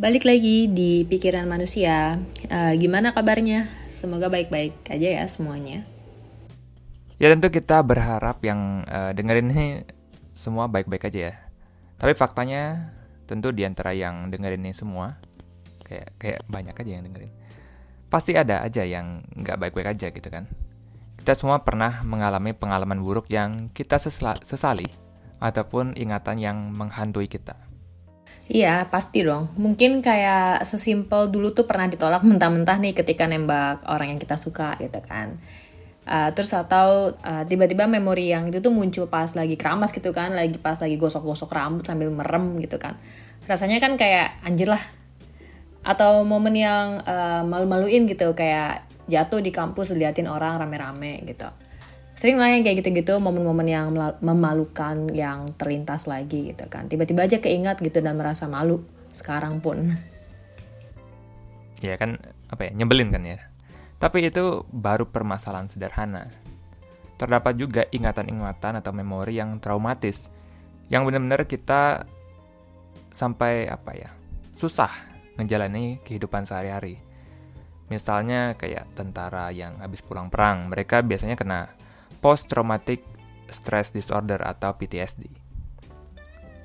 Balik lagi di pikiran manusia, uh, gimana kabarnya? Semoga baik-baik aja ya semuanya. Ya tentu kita berharap yang uh, dengerin ini semua baik-baik aja ya. Tapi faktanya tentu di antara yang dengerin ini semua, kayak kayak banyak aja yang dengerin. Pasti ada aja yang nggak baik-baik aja gitu kan. Kita semua pernah mengalami pengalaman buruk yang kita sesali ataupun ingatan yang menghantui kita. Iya, pasti dong. Mungkin kayak sesimpel dulu tuh pernah ditolak mentah-mentah nih ketika nembak orang yang kita suka gitu kan. Uh, terus atau uh, tiba-tiba memori yang itu tuh muncul pas lagi keramas gitu kan, lagi pas lagi gosok-gosok rambut sambil merem gitu kan. Rasanya kan kayak anjir lah. Atau momen yang uh, malu-maluin gitu kayak jatuh di kampus liatin orang rame-rame gitu sering lah yang kayak gitu-gitu momen-momen yang memalukan yang terlintas lagi gitu kan. Tiba-tiba aja keingat gitu dan merasa malu sekarang pun. Ya kan apa ya nyebelin kan ya. Tapi itu baru permasalahan sederhana. Terdapat juga ingatan-ingatan atau memori yang traumatis yang benar-benar kita sampai apa ya susah menjalani kehidupan sehari-hari. Misalnya kayak tentara yang habis pulang perang mereka biasanya kena post traumatic stress disorder atau PTSD.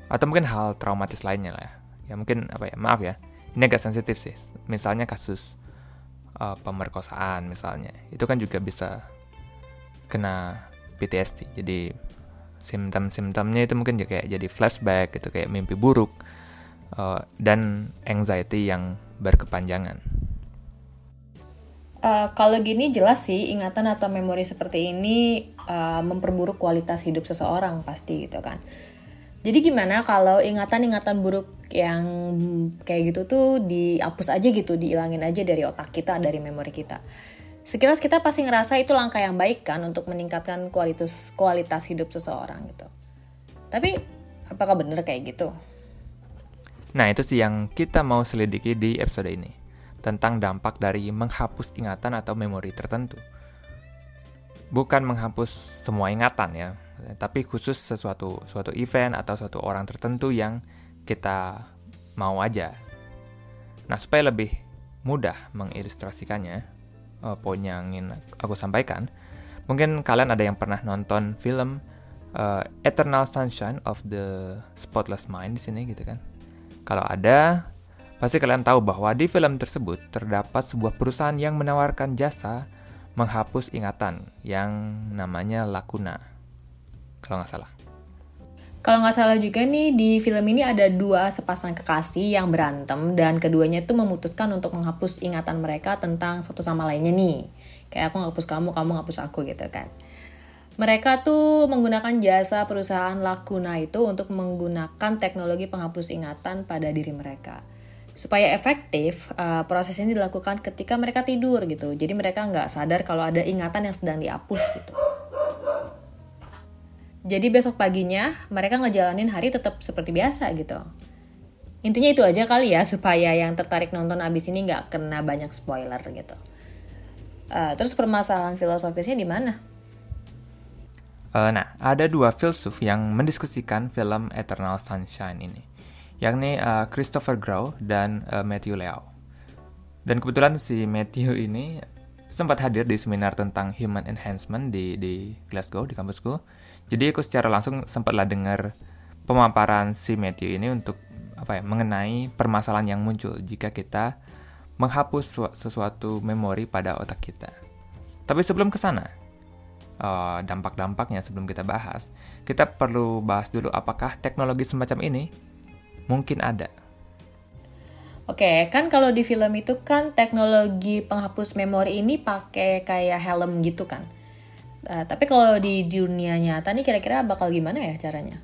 Atau mungkin hal traumatis lainnya lah ya. Ya mungkin apa ya, maaf ya. Ini agak sensitif sih. Misalnya kasus uh, pemerkosaan misalnya. Itu kan juga bisa kena PTSD. Jadi simptom-simptomnya itu mungkin juga kayak jadi flashback gitu kayak mimpi buruk uh, dan anxiety yang berkepanjangan. Uh, kalau gini jelas sih ingatan atau memori seperti ini uh, memperburuk kualitas hidup seseorang pasti gitu kan. Jadi gimana kalau ingatan-ingatan buruk yang kayak gitu tuh dihapus aja gitu, dihilangin aja dari otak kita, dari memori kita. Sekilas kita pasti ngerasa itu langkah yang baik kan untuk meningkatkan kualitas kualitas hidup seseorang gitu. Tapi apakah bener kayak gitu? Nah itu sih yang kita mau selidiki di episode ini tentang dampak dari menghapus ingatan atau memori tertentu. Bukan menghapus semua ingatan ya, tapi khusus sesuatu suatu event atau suatu orang tertentu yang kita mau aja. Nah, supaya lebih mudah mengilustrasikannya, uh, poin yang ingin aku sampaikan, mungkin kalian ada yang pernah nonton film uh, Eternal Sunshine of the Spotless Mind di sini gitu kan. Kalau ada, Pasti kalian tahu bahwa di film tersebut terdapat sebuah perusahaan yang menawarkan jasa menghapus ingatan yang namanya Lakuna. Kalau nggak salah. Kalau nggak salah juga nih di film ini ada dua sepasang kekasih yang berantem dan keduanya itu memutuskan untuk menghapus ingatan mereka tentang satu sama lainnya nih. Kayak aku ngapus kamu, kamu ngapus aku gitu kan. Mereka tuh menggunakan jasa perusahaan Lakuna itu untuk menggunakan teknologi penghapus ingatan pada diri mereka supaya efektif uh, proses ini dilakukan ketika mereka tidur gitu. Jadi mereka nggak sadar kalau ada ingatan yang sedang dihapus gitu. Jadi besok paginya mereka ngejalanin hari tetap seperti biasa gitu. Intinya itu aja kali ya supaya yang tertarik nonton abis ini nggak kena banyak spoiler gitu. Uh, terus permasalahan filosofisnya di mana? Uh, nah ada dua filsuf yang mendiskusikan film Eternal Sunshine ini yakni uh, Christopher Grau dan uh, Matthew Leao. Dan kebetulan si Matthew ini sempat hadir di seminar tentang human enhancement di di Glasgow di kampusku. Jadi aku secara langsung sempatlah dengar pemaparan si Matthew ini untuk apa ya mengenai permasalahan yang muncul jika kita menghapus sesuatu memori pada otak kita. Tapi sebelum ke sana, uh, dampak-dampaknya sebelum kita bahas, kita perlu bahas dulu apakah teknologi semacam ini mungkin ada. Oke, kan kalau di film itu kan teknologi penghapus memori ini pakai kayak helm gitu kan. Uh, tapi kalau di dunia nyata nih kira-kira bakal gimana ya caranya?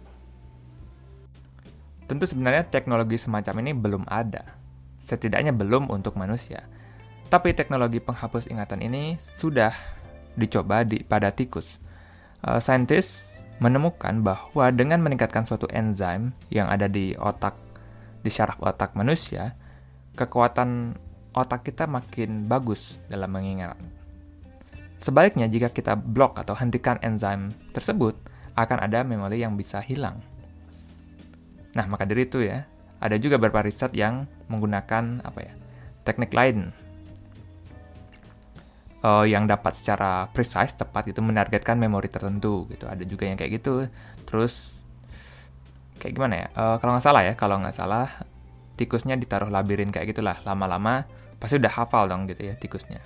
Tentu sebenarnya teknologi semacam ini belum ada. Setidaknya belum untuk manusia. Tapi teknologi penghapus ingatan ini sudah dicoba di pada tikus. Uh, saintis menemukan bahwa dengan meningkatkan suatu enzim yang ada di otak di syaraf otak manusia, kekuatan otak kita makin bagus dalam mengingat. Sebaliknya, jika kita blok atau hentikan enzim tersebut, akan ada memori yang bisa hilang. Nah, maka dari itu ya, ada juga beberapa riset yang menggunakan apa ya teknik lain uh, yang dapat secara precise tepat itu menargetkan memori tertentu gitu. Ada juga yang kayak gitu. Terus kayak gimana ya? Uh, kalau nggak salah ya kalau nggak salah tikusnya ditaruh labirin kayak gitulah lama-lama pasti udah hafal dong gitu ya tikusnya.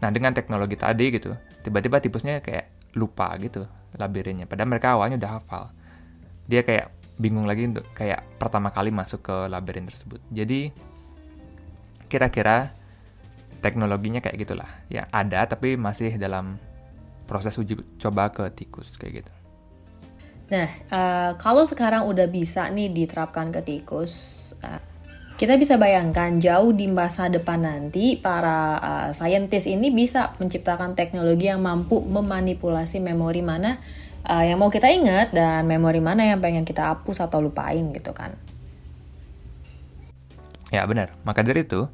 Nah dengan teknologi tadi gitu tiba-tiba tikusnya kayak lupa gitu labirinnya. Padahal mereka awalnya udah hafal. Dia kayak bingung lagi untuk kayak pertama kali masuk ke labirin tersebut. Jadi kira-kira teknologinya kayak gitulah. Ya ada tapi masih dalam proses uji coba ke tikus kayak gitu. Nah uh, kalau sekarang udah bisa nih diterapkan ke tikus uh, kita bisa bayangkan jauh di masa depan nanti para uh, saintis ini bisa menciptakan teknologi yang mampu memanipulasi memori mana uh, yang mau kita ingat dan memori mana yang pengen kita hapus atau lupain gitu kan. Ya benar, maka dari itu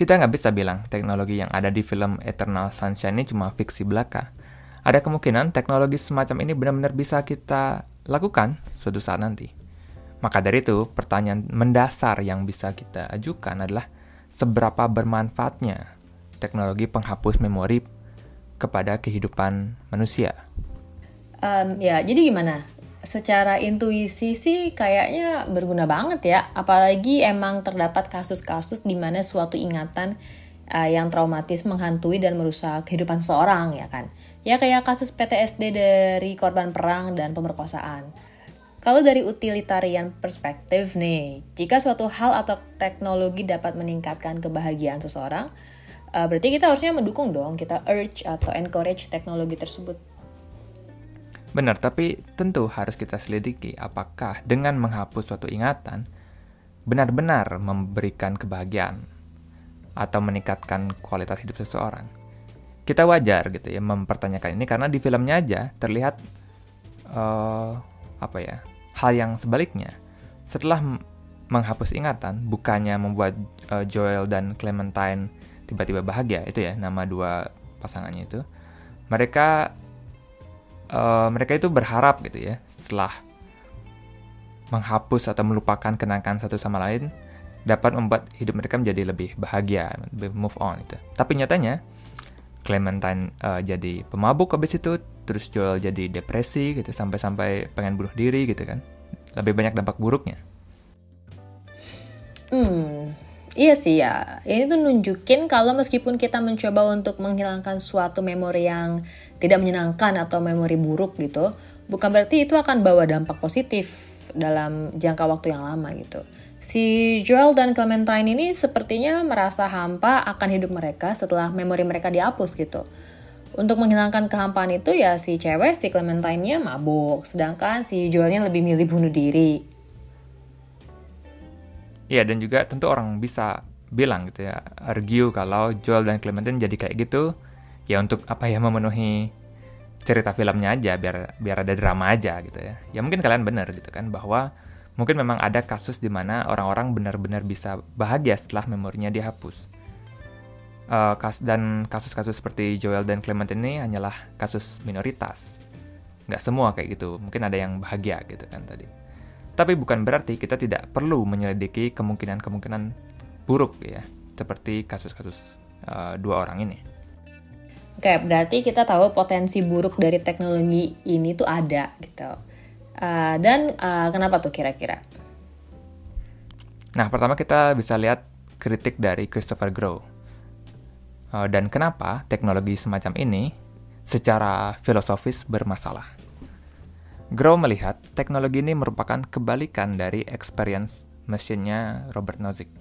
kita nggak bisa bilang teknologi yang ada di film Eternal Sunshine ini cuma fiksi belaka. Ada kemungkinan teknologi semacam ini benar-benar bisa kita lakukan suatu saat nanti. Maka dari itu, pertanyaan mendasar yang bisa kita ajukan adalah seberapa bermanfaatnya teknologi penghapus memori kepada kehidupan manusia. Um, ya, jadi gimana? Secara intuisi sih kayaknya berguna banget ya. Apalagi emang terdapat kasus-kasus di mana suatu ingatan uh, yang traumatis menghantui dan merusak kehidupan seseorang ya kan. Ya kayak kasus PTSD dari korban perang dan pemerkosaan. Kalau dari utilitarian perspektif nih, jika suatu hal atau teknologi dapat meningkatkan kebahagiaan seseorang, uh, berarti kita harusnya mendukung dong, kita urge atau encourage teknologi tersebut. Benar, tapi tentu harus kita selidiki apakah dengan menghapus suatu ingatan benar-benar memberikan kebahagiaan atau meningkatkan kualitas hidup seseorang. Kita wajar gitu ya mempertanyakan ini karena di filmnya aja terlihat uh, apa ya hal yang sebaliknya. Setelah menghapus ingatan, bukannya membuat uh, Joel dan Clementine tiba-tiba bahagia itu ya nama dua pasangannya itu. Mereka uh, mereka itu berharap gitu ya setelah menghapus atau melupakan kenangan satu sama lain dapat membuat hidup mereka menjadi lebih bahagia, lebih move on itu. Tapi nyatanya Clementine uh, jadi pemabuk habis itu, terus Joel jadi depresi gitu sampai-sampai pengen bunuh diri gitu kan. Lebih banyak dampak buruknya. Hmm, iya sih ya. Ini tuh nunjukin kalau meskipun kita mencoba untuk menghilangkan suatu memori yang tidak menyenangkan atau memori buruk gitu, bukan berarti itu akan bawa dampak positif dalam jangka waktu yang lama gitu. Si Joel dan Clementine ini sepertinya merasa hampa akan hidup mereka setelah memori mereka dihapus gitu. Untuk menghilangkan kehampaan itu ya si cewek, si Clementine-nya mabuk, sedangkan si Joelnya lebih milih bunuh diri. Iya, dan juga tentu orang bisa bilang gitu ya, argue kalau Joel dan Clementine jadi kayak gitu, ya untuk apa ya memenuhi cerita filmnya aja biar biar ada drama aja gitu ya. Ya mungkin kalian benar gitu kan bahwa mungkin memang ada kasus di mana orang-orang benar-benar bisa bahagia setelah memorinya dihapus. Uh, kas dan kasus-kasus seperti Joel dan Clement ini hanyalah kasus minoritas. Nggak semua kayak gitu mungkin ada yang bahagia gitu kan tadi. Tapi bukan berarti kita tidak perlu menyelidiki kemungkinan-kemungkinan buruk ya seperti kasus-kasus uh, dua orang ini Oke, berarti kita tahu potensi buruk dari teknologi ini tuh ada gitu. Uh, dan uh, kenapa tuh kira-kira? Nah, pertama kita bisa lihat kritik dari Christopher Grow. Uh, dan kenapa teknologi semacam ini secara filosofis bermasalah. Grow melihat teknologi ini merupakan kebalikan dari experience mesinnya Robert Nozick.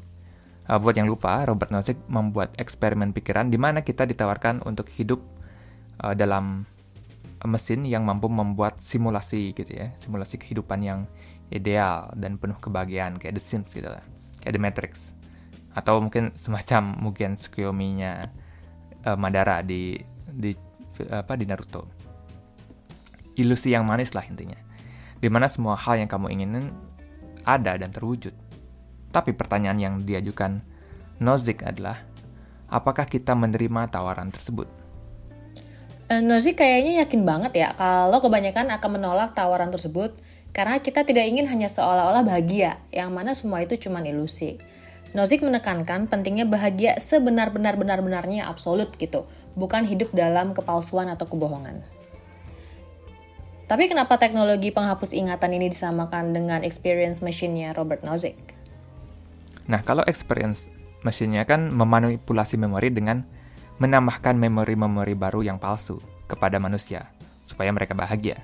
Uh, buat yang lupa, Robert Nozick membuat eksperimen pikiran di mana kita ditawarkan untuk hidup uh, dalam mesin yang mampu membuat simulasi gitu ya, simulasi kehidupan yang ideal dan penuh kebahagiaan kayak The Sims gitu lah, kayak The Matrix atau mungkin semacam mungkin Tsukuyomi-nya uh, Madara di di apa di Naruto. Ilusi yang manis lah intinya. Di mana semua hal yang kamu inginin ada dan terwujud tapi pertanyaan yang diajukan Nozick adalah, apakah kita menerima tawaran tersebut? Uh, Nozick kayaknya yakin banget ya kalau kebanyakan akan menolak tawaran tersebut Karena kita tidak ingin hanya seolah-olah bahagia, yang mana semua itu cuma ilusi. Nozick menekankan pentingnya bahagia sebenar-benar benar-benarnya absolut gitu, bukan hidup dalam kepalsuan atau kebohongan. Tapi kenapa teknologi penghapus ingatan ini disamakan dengan experience machine-nya Robert Nozick? Nah, kalau experience machine-nya kan memanipulasi memori dengan menambahkan memori-memori baru yang palsu kepada manusia, supaya mereka bahagia.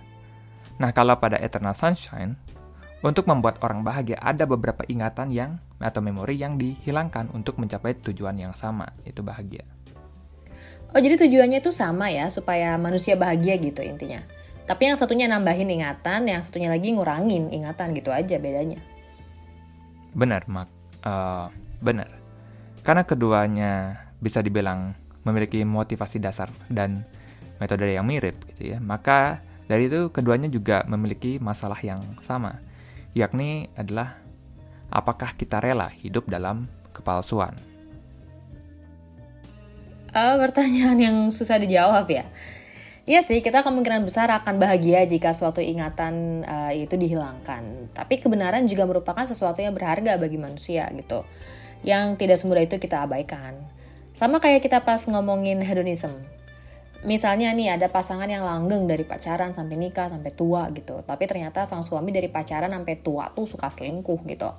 Nah, kalau pada Eternal Sunshine, untuk membuat orang bahagia ada beberapa ingatan yang atau memori yang dihilangkan untuk mencapai tujuan yang sama, itu bahagia. Oh, jadi tujuannya itu sama ya, supaya manusia bahagia gitu intinya. Tapi yang satunya nambahin ingatan, yang satunya lagi ngurangin ingatan gitu aja bedanya. Benar, Mak. Uh, benar. Karena keduanya bisa dibilang memiliki motivasi dasar dan metode yang mirip gitu ya. Maka dari itu keduanya juga memiliki masalah yang sama, yakni adalah apakah kita rela hidup dalam kepalsuan. Uh, pertanyaan yang susah dijawab ya. Iya sih, kita kemungkinan besar akan bahagia jika suatu ingatan uh, itu dihilangkan. Tapi kebenaran juga merupakan sesuatu yang berharga bagi manusia gitu. Yang tidak semudah itu kita abaikan. Sama kayak kita pas ngomongin hedonism. Misalnya nih ada pasangan yang langgeng dari pacaran sampai nikah sampai tua gitu. Tapi ternyata sang suami dari pacaran sampai tua tuh suka selingkuh gitu.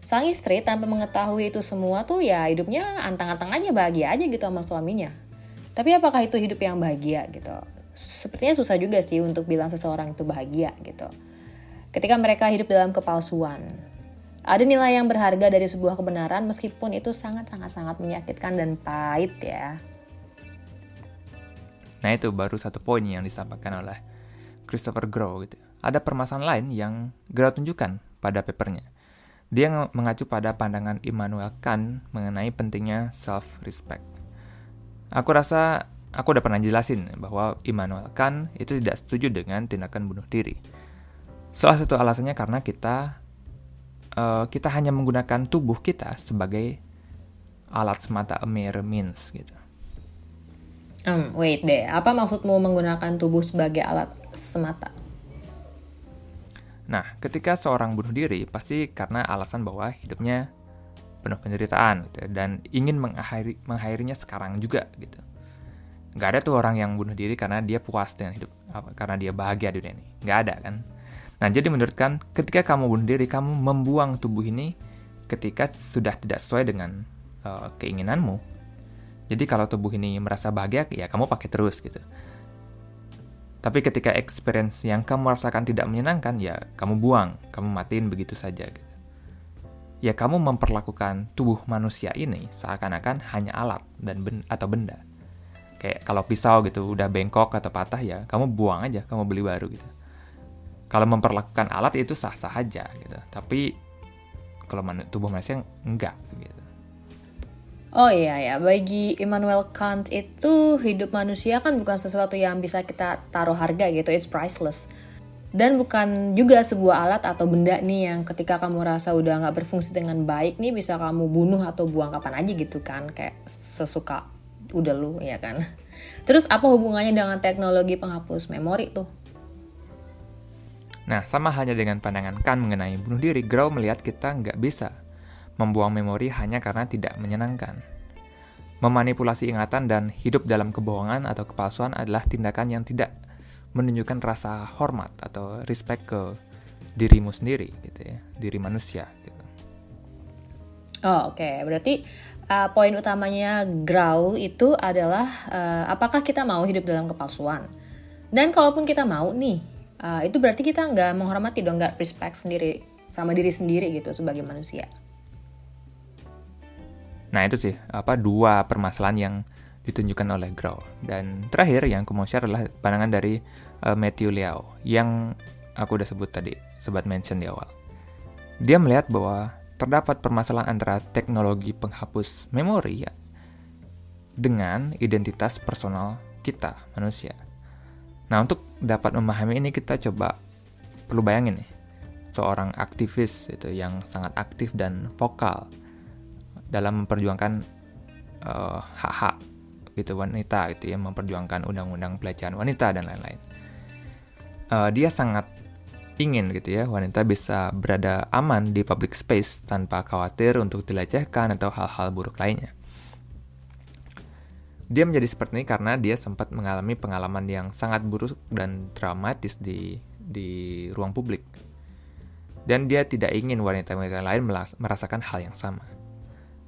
Sang istri tanpa mengetahui itu semua tuh ya hidupnya antang-antang aja bahagia aja gitu sama suaminya. Tapi apakah itu hidup yang bahagia gitu? Sepertinya susah juga sih untuk bilang seseorang itu bahagia gitu. Ketika mereka hidup dalam kepalsuan. Ada nilai yang berharga dari sebuah kebenaran meskipun itu sangat-sangat-sangat menyakitkan dan pahit ya. Nah itu baru satu poin yang disampaikan oleh Christopher Grow gitu. Ada permasalahan lain yang Grow tunjukkan pada papernya. Dia mengacu pada pandangan Immanuel Kant mengenai pentingnya self-respect. Aku rasa aku udah pernah jelasin bahwa Immanuel Kant itu tidak setuju dengan tindakan bunuh diri. Salah satu alasannya karena kita uh, kita hanya menggunakan tubuh kita sebagai alat semata a mere means gitu. Um, wait deh, apa maksudmu menggunakan tubuh sebagai alat semata? Nah, ketika seorang bunuh diri pasti karena alasan bahwa hidupnya penuh penderitaan gitu, dan ingin mengakhiri mengakhirinya sekarang juga gitu. Gak ada tuh orang yang bunuh diri karena dia puas dengan hidup, apa, karena dia bahagia di dunia ini. Gak ada kan? Nah jadi menurut kan, ketika kamu bunuh diri, kamu membuang tubuh ini ketika sudah tidak sesuai dengan uh, keinginanmu. Jadi kalau tubuh ini merasa bahagia, ya kamu pakai terus gitu. Tapi ketika experience yang kamu rasakan tidak menyenangkan, ya kamu buang, kamu matiin begitu saja. Gitu ya kamu memperlakukan tubuh manusia ini seakan-akan hanya alat dan ben atau benda. Kayak kalau pisau gitu udah bengkok atau patah ya kamu buang aja, kamu beli baru gitu. Kalau memperlakukan alat itu sah-sah aja gitu. Tapi kalau tubuh manusia enggak gitu. Oh iya ya, bagi Immanuel Kant itu hidup manusia kan bukan sesuatu yang bisa kita taruh harga gitu, it's priceless dan bukan juga sebuah alat atau benda nih yang ketika kamu rasa udah nggak berfungsi dengan baik nih bisa kamu bunuh atau buang kapan aja gitu kan. Kayak sesuka udah lu ya kan. Terus apa hubungannya dengan teknologi penghapus memori tuh? Nah, sama halnya dengan pandangan Kan mengenai bunuh diri, Grau melihat kita nggak bisa membuang memori hanya karena tidak menyenangkan. Memanipulasi ingatan dan hidup dalam kebohongan atau kepalsuan adalah tindakan yang tidak menunjukkan rasa hormat atau respect ke dirimu sendiri gitu ya, diri manusia gitu. Oh, oke. Okay. Berarti uh, poin utamanya Grau itu adalah uh, apakah kita mau hidup dalam kepalsuan? Dan kalaupun kita mau nih, uh, itu berarti kita nggak menghormati dong, nggak respect sendiri sama diri sendiri gitu sebagai manusia. Nah itu sih apa dua permasalahan yang ditunjukkan oleh Grau. Dan terakhir yang aku mau share adalah pandangan dari uh, Matthew Liao yang aku udah sebut tadi, sobat mention di awal. Dia melihat bahwa terdapat permasalahan antara teknologi penghapus memori ya, dengan identitas personal kita, manusia. Nah, untuk dapat memahami ini kita coba perlu bayangin nih, seorang aktivis itu yang sangat aktif dan vokal dalam memperjuangkan uh, hak-hak gitu wanita gitu ya memperjuangkan undang-undang pelecehan wanita dan lain-lain. Uh, dia sangat ingin gitu ya wanita bisa berada aman di public space tanpa khawatir untuk dilecehkan atau hal-hal buruk lainnya. Dia menjadi seperti ini karena dia sempat mengalami pengalaman yang sangat buruk dan traumatis di di ruang publik. Dan dia tidak ingin wanita-wanita lain merasakan hal yang sama.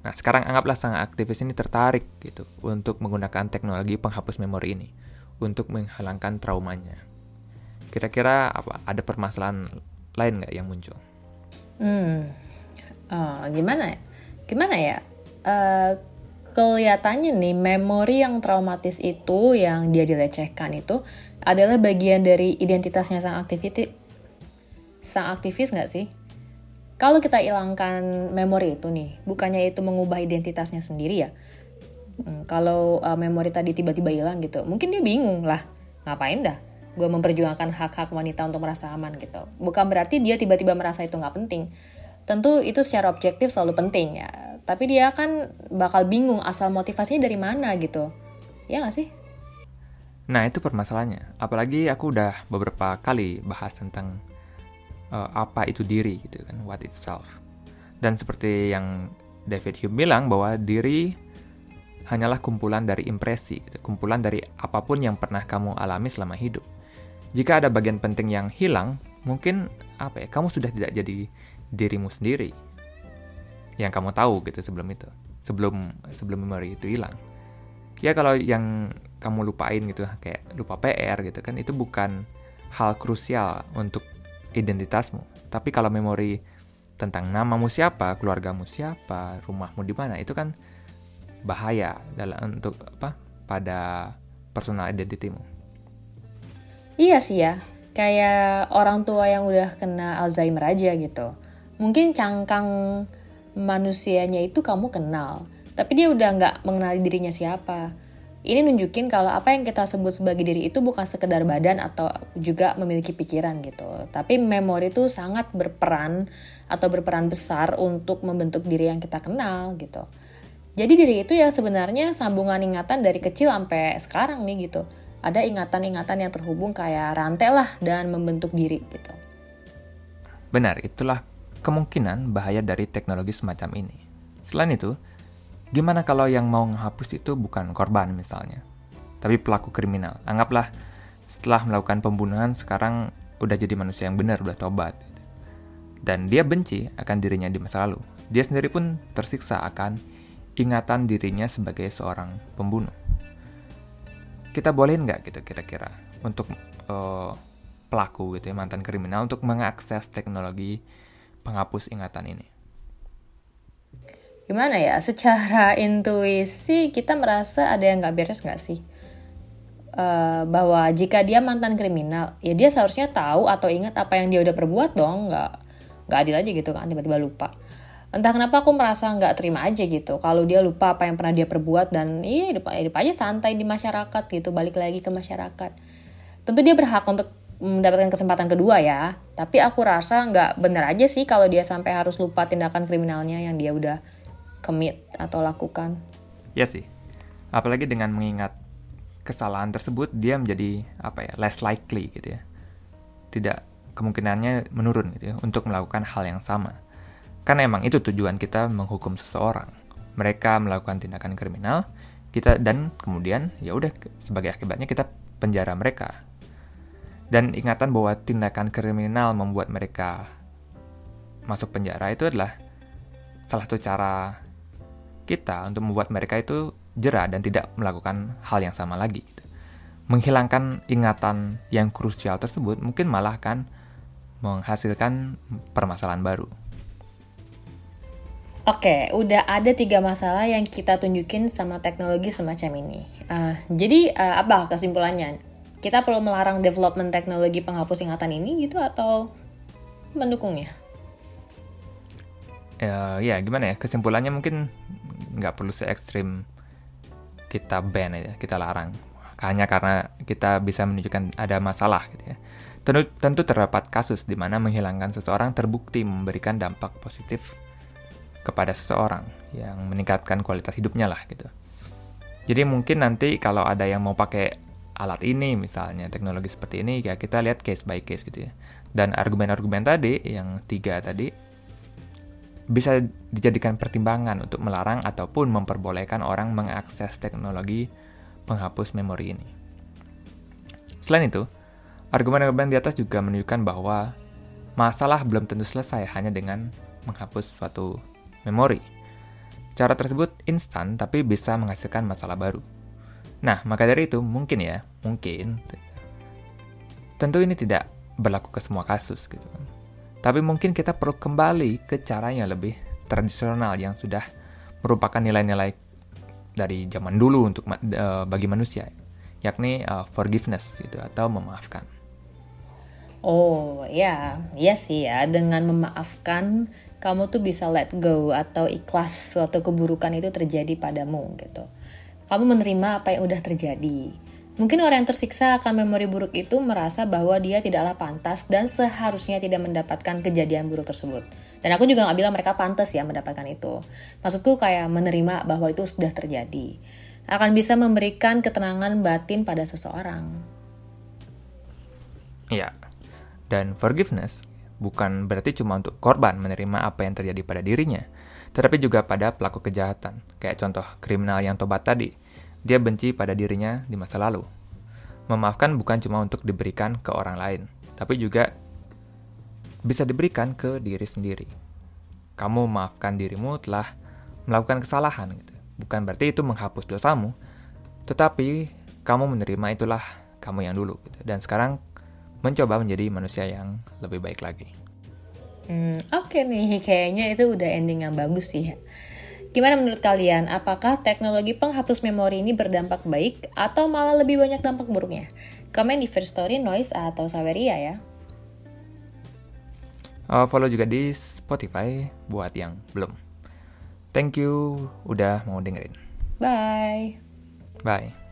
Nah, sekarang anggaplah sang aktivis ini tertarik gitu untuk menggunakan teknologi penghapus memori ini untuk menghilangkan traumanya. Kira-kira apa? Ada permasalahan lain nggak yang muncul? Hmm, oh, gimana ya? Gimana ya? Uh, kelihatannya nih memori yang traumatis itu yang dia dilecehkan itu adalah bagian dari identitasnya sang aktivis sang aktivis nggak sih kalau kita hilangkan memori itu nih bukannya itu mengubah identitasnya sendiri ya? Hmm, kalau uh, memori tadi tiba-tiba hilang gitu mungkin dia bingung lah ngapain dah? Gue memperjuangkan hak-hak wanita untuk merasa aman gitu. Bukan berarti dia tiba-tiba merasa itu nggak penting. Tentu itu secara objektif selalu penting ya. Tapi dia kan bakal bingung asal motivasinya dari mana gitu. Ya gak sih? Nah itu permasalahannya. Apalagi aku udah beberapa kali bahas tentang uh, apa itu diri gitu kan what itself. Dan seperti yang David Hume bilang bahwa diri hanyalah kumpulan dari impresi gitu, kumpulan dari apa pun yang pernah kamu alami selama hidup. Jika ada bagian penting yang hilang mungkin apa ya kamu sudah tidak jadi dirimu sendiri yang kamu tahu gitu sebelum itu sebelum sebelum memori itu hilang. Ya kalau yang kamu lupain gitu kayak lupa PR gitu kan itu bukan hal krusial untuk identitasmu. Tapi kalau memori tentang namamu siapa keluargamu siapa rumahmu di mana itu kan bahaya dalam untuk apa pada personal identitimu iya sih ya. Kayak orang tua yang udah kena Alzheimer aja gitu. Mungkin cangkang manusianya itu kamu kenal, tapi dia udah nggak mengenali dirinya siapa. Ini nunjukin kalau apa yang kita sebut sebagai diri itu bukan sekedar badan atau juga memiliki pikiran gitu. Tapi memori itu sangat berperan atau berperan besar untuk membentuk diri yang kita kenal gitu. Jadi diri itu ya sebenarnya sambungan ingatan dari kecil sampai sekarang nih gitu. Ada ingatan-ingatan yang terhubung kayak rantai lah dan membentuk diri gitu. Benar, itulah kemungkinan bahaya dari teknologi semacam ini. Selain itu, gimana kalau yang mau menghapus itu bukan korban misalnya, tapi pelaku kriminal? Anggaplah setelah melakukan pembunuhan sekarang udah jadi manusia yang benar, udah tobat. Dan dia benci akan dirinya di masa lalu. Dia sendiri pun tersiksa akan ingatan dirinya sebagai seorang pembunuh. Kita bolehin nggak gitu kira-kira untuk uh, pelaku gitu ya mantan kriminal untuk mengakses teknologi penghapus ingatan ini? Gimana ya, secara intuisi kita merasa ada yang nggak beres nggak sih? Uh, bahwa jika dia mantan kriminal, ya dia seharusnya tahu atau ingat apa yang dia udah perbuat dong, nggak nggak adil aja gitu kan tiba-tiba lupa. Entah kenapa aku merasa nggak terima aja gitu kalau dia lupa apa yang pernah dia perbuat dan iya hidup, hidup aja santai di masyarakat gitu balik lagi ke masyarakat. Tentu dia berhak untuk mendapatkan kesempatan kedua ya. Tapi aku rasa nggak bener aja sih kalau dia sampai harus lupa tindakan kriminalnya yang dia udah commit atau lakukan. Ya sih. Apalagi dengan mengingat kesalahan tersebut dia menjadi apa ya less likely gitu ya. Tidak kemungkinannya menurun gitu ya untuk melakukan hal yang sama. Karena emang itu tujuan kita menghukum seseorang. Mereka melakukan tindakan kriminal, kita dan kemudian ya udah sebagai akibatnya kita penjara mereka dan ingatan bahwa tindakan kriminal membuat mereka masuk penjara itu adalah salah satu cara kita untuk membuat mereka itu jerah dan tidak melakukan hal yang sama lagi. Gitu. Menghilangkan ingatan yang krusial tersebut mungkin malah kan menghasilkan permasalahan baru. Oke, udah ada tiga masalah yang kita tunjukin sama teknologi semacam ini. Uh, jadi uh, apa kesimpulannya? kita perlu melarang development teknologi penghapus ingatan ini gitu atau mendukungnya? Ya, ya gimana ya kesimpulannya mungkin nggak perlu se ekstrim kita ban aja, kita larang. Hanya karena kita bisa menunjukkan ada masalah gitu ya. Tentu, tentu terdapat kasus di mana menghilangkan seseorang terbukti memberikan dampak positif kepada seseorang yang meningkatkan kualitas hidupnya lah gitu. Jadi mungkin nanti kalau ada yang mau pakai alat ini misalnya teknologi seperti ini ya kita lihat case by case gitu ya Dan argumen-argumen tadi, yang tiga tadi, bisa dijadikan pertimbangan untuk melarang ataupun memperbolehkan orang mengakses teknologi penghapus memori ini. Selain itu, argumen-argumen di atas juga menunjukkan bahwa masalah belum tentu selesai hanya dengan menghapus suatu memori. Cara tersebut instan tapi bisa menghasilkan masalah baru. Nah, maka dari itu mungkin ya, mungkin tentu ini tidak berlaku ke semua kasus gitu. Tapi mungkin kita perlu kembali ke cara yang lebih tradisional yang sudah merupakan nilai-nilai dari zaman dulu untuk uh, bagi manusia, yakni uh, forgiveness gitu atau memaafkan. Oh ya, iya sih ya. Dengan memaafkan, kamu tuh bisa let go atau ikhlas suatu keburukan itu terjadi padamu gitu. Kamu menerima apa yang udah terjadi. Mungkin orang yang tersiksa akan memori buruk itu merasa bahwa dia tidaklah pantas dan seharusnya tidak mendapatkan kejadian buruk tersebut. Dan aku juga gak bilang mereka pantas ya mendapatkan itu. Maksudku kayak menerima bahwa itu sudah terjadi. Akan bisa memberikan ketenangan batin pada seseorang. Iya. Dan forgiveness bukan berarti cuma untuk korban menerima apa yang terjadi pada dirinya, tetapi juga pada pelaku kejahatan. Kayak contoh kriminal yang tobat tadi dia benci pada dirinya di masa lalu. Memaafkan bukan cuma untuk diberikan ke orang lain, tapi juga bisa diberikan ke diri sendiri. Kamu memaafkan dirimu telah melakukan kesalahan, gitu. bukan berarti itu menghapus dosamu, tetapi kamu menerima itulah kamu yang dulu, gitu. dan sekarang mencoba menjadi manusia yang lebih baik lagi. Hmm, Oke okay nih, kayaknya itu udah ending yang bagus sih. Gimana menurut kalian? Apakah teknologi penghapus memori ini berdampak baik atau malah lebih banyak dampak buruknya? Komen di First Story, Noise, atau Saveria ya. Uh, follow juga di Spotify buat yang belum. Thank you udah mau dengerin. Bye. Bye.